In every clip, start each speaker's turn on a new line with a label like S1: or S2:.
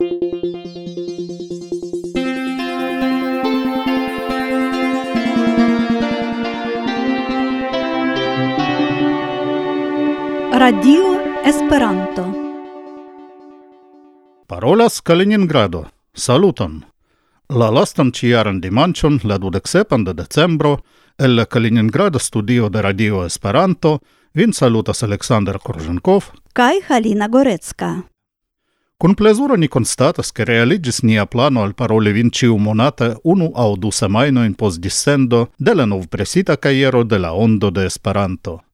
S1: Radio Esperanto
S2: Parolas Kaliningrado. Saluton. La lastan ciaran dimanchon, la 27 de decembro, el la Kaliningrado studio de Radio Esperanto, vin salutas Alexander Korzenkov,
S1: kai Halina Gorecka.
S2: Con plezuro ni constatas che realigis nia plano al parole vin ciu monata unu au du semainoin pos dissendo de la nov presita caiero de la ondo de Esperanto.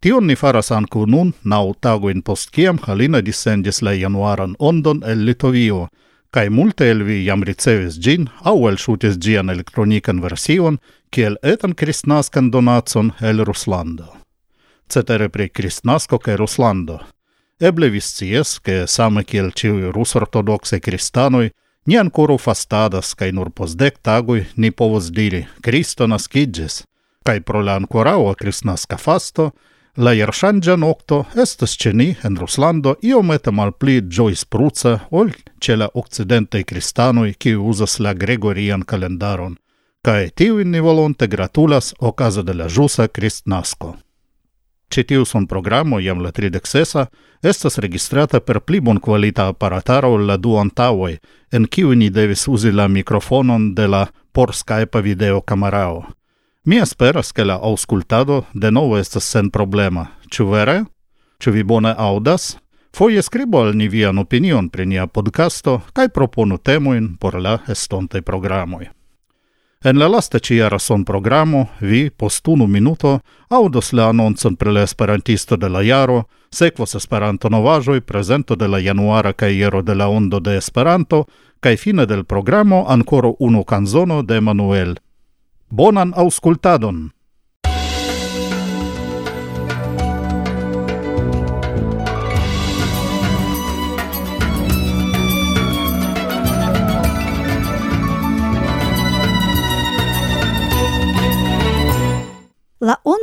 S2: Tion ni faras ancu nun, nau tagoin post ciam Halina dissendis la januaran ondon el Litovio, cae multe el vi jam ricevis gin au elsutis gian elektronican version kiel etan kristnascan donatson el Ruslando. Cetere pri kristnasco cae Ruslando – Eble vi scias, che same kiel ciui rus ortodoxe kristanoj, ni ancora fastadas cae nur pos dec tagui ni povos diri: Cristo nascidges, cae pro la a kristnaska fasto, la iershangia nocto estes ceni en Ruslando iomete malpli pruca ol ce la occidentei cristanoi kiuj usas la gregorian calendaron, cae tiujn ni volonte gratulas ocasa de la jusa kristnasko. Citiu son programo iam la 36-a estas registrata per pli bon qualita apparataro la du antaŭaj, en kiu ni devis uzi la mikrofonon de la por Skype video camerao. Mi esperas che la auscultado de novo estas sen problema. Ĉu vere? Ĉu vi bone audas? Foje skribu al ni vian opinion pri nia podcasto kaj proponu temojn por la estontaj programoj. En la lasta ciara son programo, vi, post unu minuto, audos le anoncon pre la esperantisto de la jaro, sequos esperanto novajoi, presento de la januara caiero de la ondo de esperanto, cae fine del programo ancora unu canzono de Manuel. Bonan auscultadon!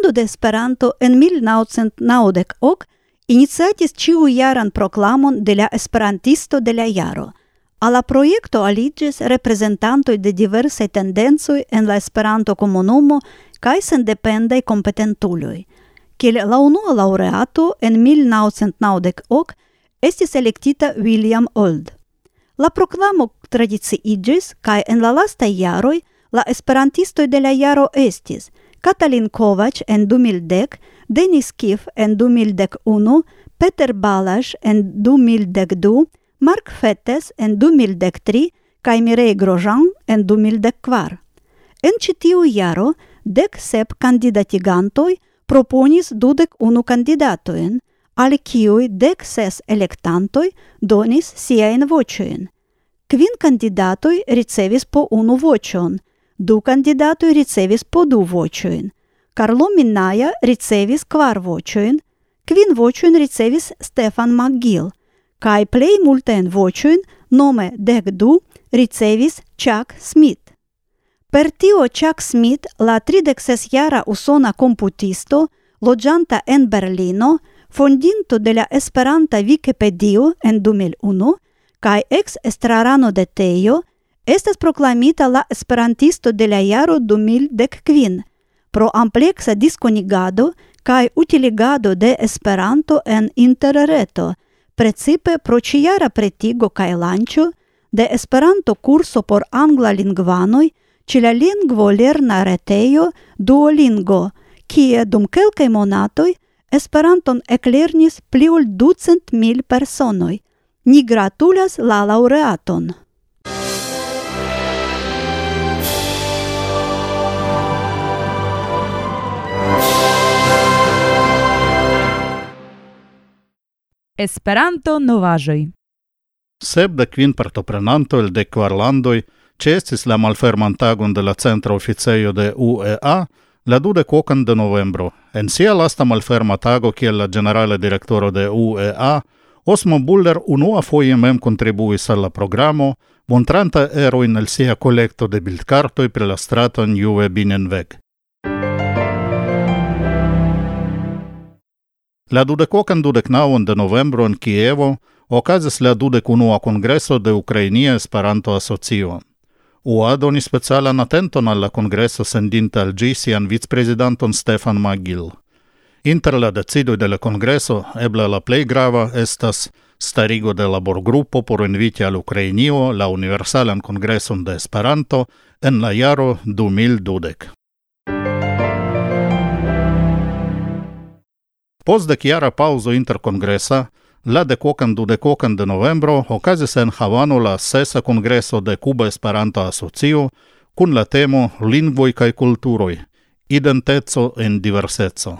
S1: Fondo de Esperanto en 1990 ok iniciatis ĉiu jaran proklamon de la Esperantisto de la jaro. A la projekto aliĝis reprezentantoj de diversaj tendencoj en la Esperanto-komunumo kaj sendependaj kompetentuloj. Kiel la unua laureato en 1990 ok estis elektita William Old. La proklamo tradiciiĝis kaj en la lastaj jaroj la esperantistoj de la jaro estis – Katalin Kovac en 2010, Denis Kif en 2011, Peter Balas en 2012, Mark Fettes en 2013 kaj Mireille Grosjean en 2004. En citiu iaro, jaro dek sep kandidatigantoj proponis dudek unu kandidatojn, al kiuj dek ses elektantoj donis siajn voĉojn. Kvin kandidatoj ricevis po unu voĉon – ду кандидату рецевис поду вочуин. Карло Миная рецевис квар вочуин. Квин вочуин рецевис Стефан Макгил. Кай Плеј Мултен вочуин, номе дек ду, рецевис Чак Смит. Пер тио Чак Смит, ла 36 јара усона компутисто, лоджанта ен Берлино, фондинто де Есперанта Википедио ен 2001, кај екс естрарано детејо. estas proklamita la esperantisto de la jaro 2015 pro ampleksa diskonigado kaj utiligado de Esperanto en interreto, precipe pro ciara pretigo kaj lanĉo de Esperanto kurso por angla lingvanoj ĉe la lingvo lerna retejo Duolingo, kie dum kelkaj monatoj Esperanton eklernis pli ol ducent mil personoj. Ni gratulas la laureaton.
S3: Esperanto novaĵoj.
S2: Sep de kvin partoprenanto el de kvar landoj ĉeestis la malferman tagon de la centra oficejo de UEA la dude okan de novembro. En sia lasta malferma tago kiel la ĝenerala direktoro de UEA, Osmo Buller unuafoje mem kontribuis al la programo, montranta erojn el sia kolekto de bildkartoj pri la straton Juve Binnenweg. La dudecocan dudecnaon de novembro en Kievo okazis la dudecunua congreso de Ukrainia Esperanto Asocio. UA doni specialan atenton alla congreso sendinta al ĝi sian vicprezidanton Stefan Magil. Inter la decidoj de la congreso eble la plej grava estas starigo de laborgrupo por inviti al Ukrainio la universalan kongreson de Esperanto en la jaro 2012. Post de chiara pauso inter la la decocan du decocan de novembro ocazis en Havano la sesa congreso de Cuba Esperanto Asocio cun la temo Lingvoi cae Culturoi, Identezo en Diversezo.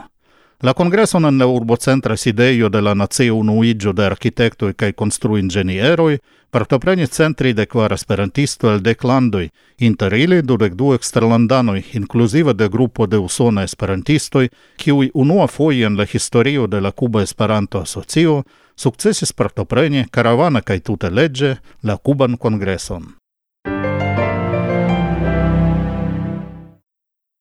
S2: La congreson en la urbocentra sidejo de la Nacia Unuigio de Architektoj kaj Konstruinĝenieroj partoprenis centri de kvar esperantisto el dek landoj, inter ili dudek du eksterlandanoj, inkluzive de grupo de usona esperantistoj, kiuj unuafoje en la historio de la Kuba Esperanto Asocio sukcesis partopreni karavana kaj tute leĝe la Kuban kongreson.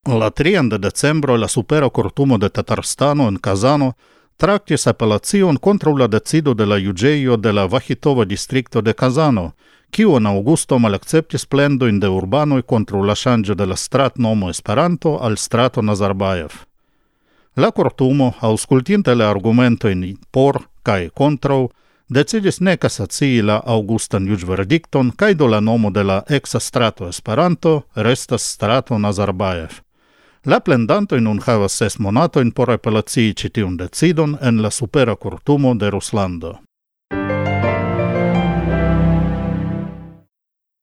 S2: La 3 de decembro la supera cortumo de Tatarstano en Kazano traktis apelacion kontraŭ la decido de la juĝejo de la Vahitova distrikto de Kazano, kiu en aŭgusto malakceptis plendojn de urbanoj kontraŭ la ŝanĝo de la stratnomo Esperanto al strato Nazarbajev. La kortumo, aŭskultinte la argumentojn por kaj kontraŭ, decidis ne kasacii la Augustan iuge verdicton, kaj do la nomo de la exa strato Esperanto restas strato Nazarbayev. La plendantoj nun havas ses monatojn por apelacii ĉi tiun decidon en la supera kurtumo de Ruslando.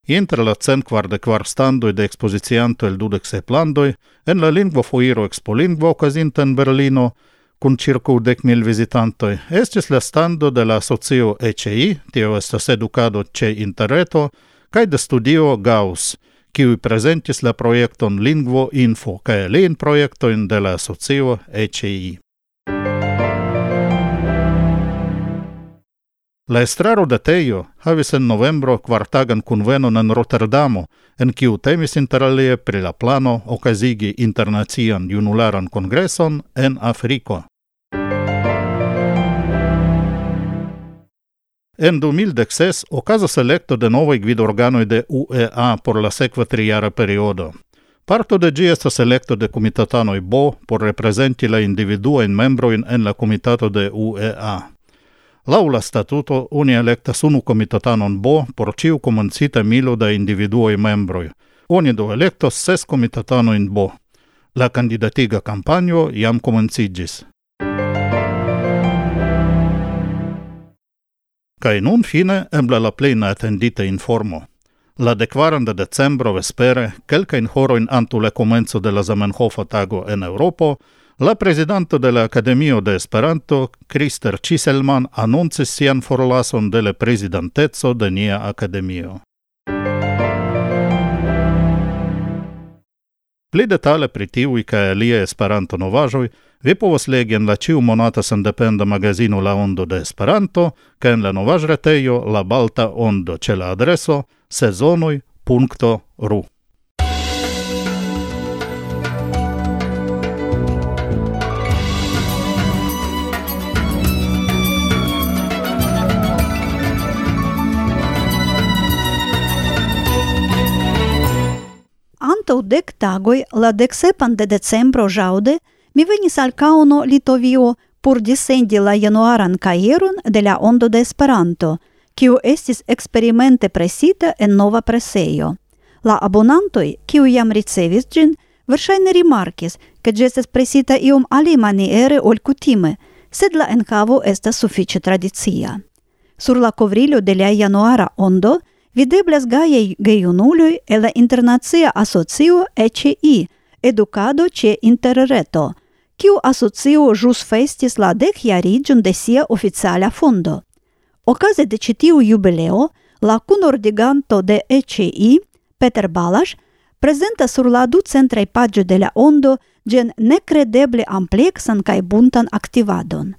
S2: Inter la cent quarde quar standoi de exposicianto el dudec se plandoi, en la lingvo foiro ekspolingvo ocasinta in Berlino cun circa dec mil visitantoi, estis la stando de la socio ECI, tio estas educado ce interreto, cae de studio Gauss – kiu prezentis la projekton Lingvo Info kaj lin projektojn de la asocio ECI. La estraro de Tejo havis en novembro kvartagan kunvenon en Rotterdamo, en kiu temis interalie pri la plano okazigi internacian junularan kongreson en Afriko. En 2016 okazas electo de novai gvidorganoj de UEA por la sekva trijara periodo. Parto de ĝi estas electo de komitatanoj BO por reprezenti la individuajn membrojn en la komitato de UEA. Laŭ la statuto, oni elektas unu comitatanon BO por ĉiu komencita milo da individuoi membroj. Oni do electos ses komitatanojn BO. La candidatiga campanio jam komenciĝis. Kai nun fine eble la plena attendita informo. La decvaran de decembro vespere, quelcain horoin antu le comenzo de la Zamenhofa tago en Europo, la presidente de la Academio de Esperanto, Krister Ciselman, annoncis sian forlason de la presidentezo de nia Academio. Pli detale pri tiuj kaj aliaj Esperanto-novaĵoj vi povas legi en la ĉiumonata sendependa magazino La Ondo de Esperanto kaj en la novaĵretejo La Balta Ondo ĉe la adreso sezonoj.ru.
S1: antaŭ dec tagoi, la deksepan de decembro jaude, mi venis al Kauno, Litovio, pur disendi la januaran kajeron de la Ondo de Esperanto, kiu estis experimente presita en nova presejo. La abonantoi, kiu jam ricevis gin, verŝajne rimarkis, ke ĝi estas presita iom alimaniere ol kutime, sed la enhavo estas sufiĉe tradicia. Sur la kovrilo de la januara ondo – Виде блезгае гејунулјуј ела интернација асоцио ЕЧИ, едукадо че интеррето, киу асоцио жус фестис ла дек јариджун де сија официаля фондо. Оказе де че тиу јубилео, ла кунор диганто де ЕЧИ, Петер Балаш, презента сур ла ду центрај паджо де ондо, джен некредебле амплексан кај бунтан активадон.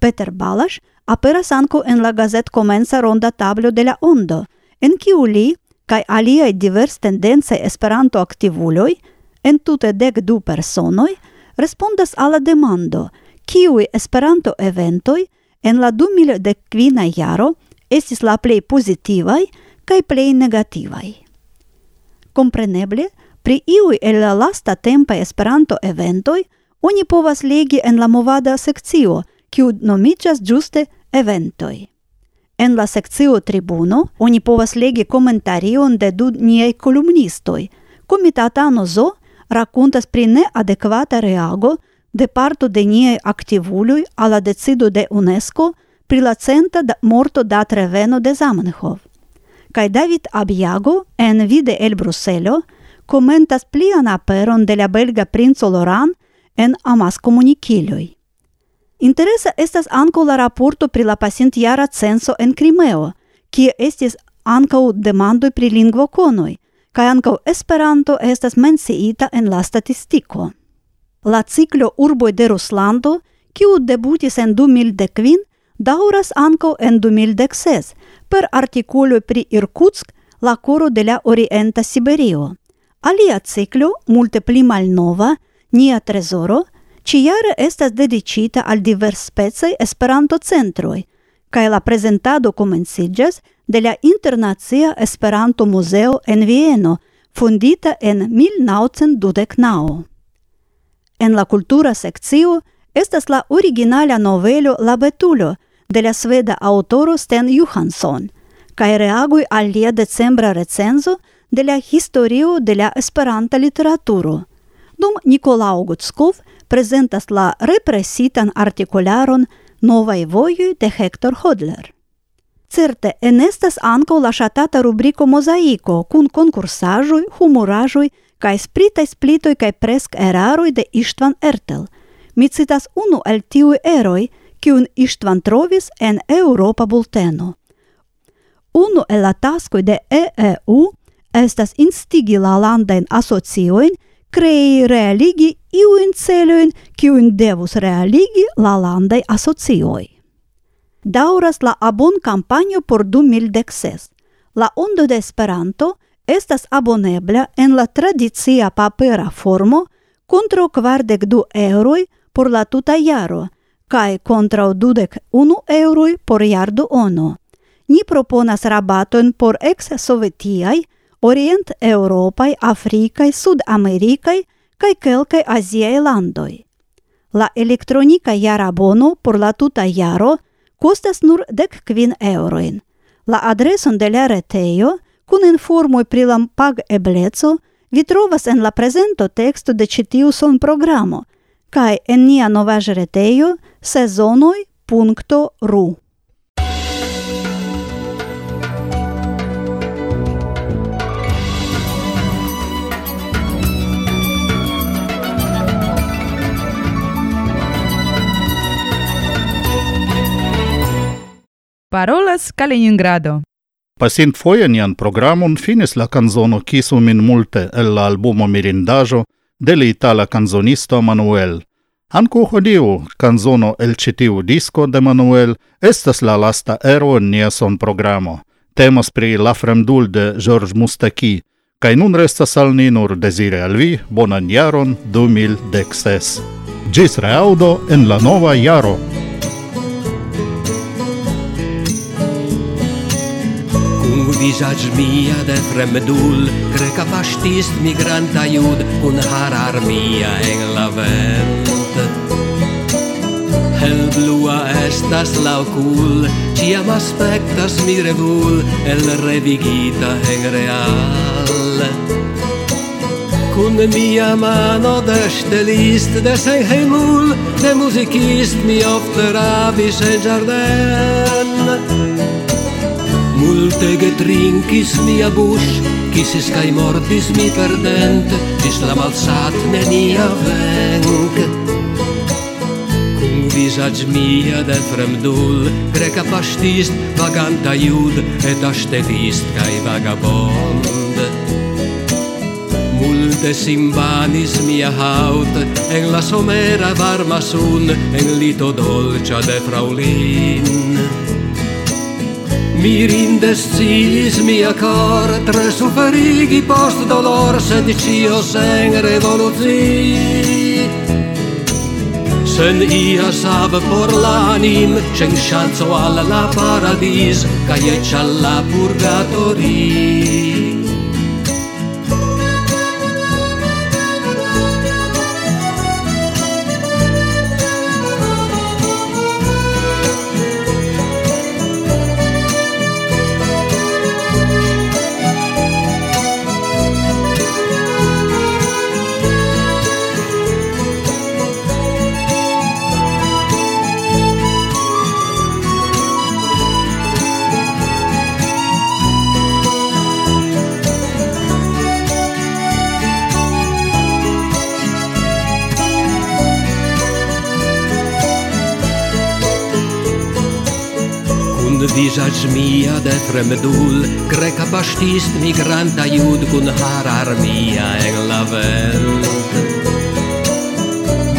S1: Петер Балаш, аперасанко ен ла газет коменса ронда табло де ондо – en kiu li kaj aliaj divers tendencaj Esperanto-aktivuloj, entute dek du personoj, respondas al la demando, kiuj Esperanto-eventoj en la 2015 jaro estis la plej pozitivaj kaj plej negativaj. Kompreneble, pri iuj el la lasta tempa Esperanto-eventoj oni povas legi en la movada sekcio, kiu nomiĝas ĝuste eventoj. En la seccio tribuno, oni povas legi commentarion de du niei columnistoi. Comitatano zo racuntas pri neadequata reago de parto de niei activului a la decido de UNESCO pri la centa da morto dat reveno de Zamenhof. Kai David Abiago, en vide el Bruselo, comentas plian aperon de la belga princo Loran en amas. Interesa estas anco la raporto pri la pasintjara censo en Krimeo, kie estis anco demandoi pri lingvokonoj, kaj anco Esperanto estas menciita en la statistiko. La ciklo urboi de Ruslando, kiu debutis en 2015, dauras anco en 2016 per artikolo pri Irkutsk, la coro de la Orienta Siberio. Alia ciklo, multe pli malnova, Nia trezoro – ciare estas dedicita al divers specei Esperanto-centroj cae la prezentado komenciĝas de la Internacia Esperanto Museo en Vieno, fondita en 1929. En la kultura sekcio estas la originala novelo La Betulo de la sveda aŭtoro Sten Johansson kaj reagui al lia decembra recenzo de la historio de la Esperanta literaturo – dum Nikolao Gutskov prezentas la represitan articularon Novaj vojoj de Hector Hodler. Certe, enestas ankaŭ la ŝatata rubriko Mozaiko kun konkursaĵoj, humoraĵoj kaj spritaj splitoj kaj presk eraroj de Ištvan Ertel. Mi citas unu el tiuj eroj, kiun Ištvan trovis en Europa bulteno. Unu el la taskoj de EEU estas instigi la landajn asociojn crei realigi iuin celoin, kiuin devus realigi la landai asocioi. Dauras la abon kampanjo por 2016. La ondo de Esperanto estas abonebla en la tradicia papera formo contra kvardek du euroi por la tuta jaro kaj contra dudek unu euroi por jarduono. Ni proponas rabaton por ex-sovetiai, orient europai africai sud americai kai kelkai aziaj landoi La elektronika jarabono por la tuta jaro kostas nur dek kvin euroin La adreson de la retejo kun informoj pri la pag-ebleco vi trovas en la prezento teksto de ĉi tiu sonprogramo kaj en nia novaĵretejo sezonoj.ru.
S3: parolas Kaliningrado.
S2: Pasint foje nian programon finis la canzono Kisu min multe el la albumo Mirindajo de la itala canzonisto Manuel. Anco hodiu canzono el citiu disco de Manuel estas la lasta ero en nia son programo. Temas pri La fremdul de George Mustaki, kai nun restas al ni nur desire al vi bonan jaron 2016. Gis reaudo en la nova jaro!
S4: Visage mia de fremdul Greca pastist migranta iud Un harar mia en la vent. El blua estas la ocul Ciam aspectas mirevul El revigita en real. Cun mia mano de stelist De sen heimul De musicist mi ofte ravis en jardin Multe getrinkis mia busch, kisis kai mortis mi perdent, tis la malsat nenia venk. Cum visage mia de fremdul, greca pastist, vaganta et astelist kai vagabond. Multe simbanis mia haut, en la somera varma sun, en lito dolcia de fraulin. Mirinde cilis mia cor Tre suferigi post dolor Sed cio sen revoluzi Sen ia sab por l'anim Cen sciazzo alla paradis Caie c'alla purgatoris Viża mia de fremdul Greka bastist migranta jud Kun har armia en la vent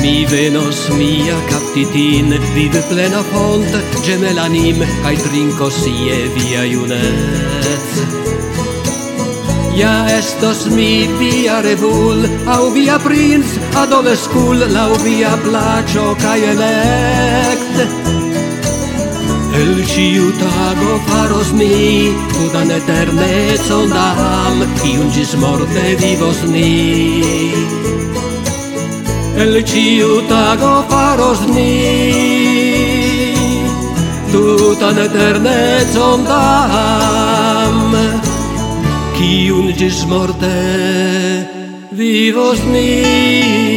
S4: Mi venos mia captitin Vive plena font Gemelanim kai trinkos sie via junec Ja estos mi via revul, au via prinz, adolescul, lau via placio, cae elect. El ciu tago faros mi Tudan eternecon dam Iun gis morte vivos ni. El ciu tago faros ni Tudan eternecon dam Iun gis morte vivos ni.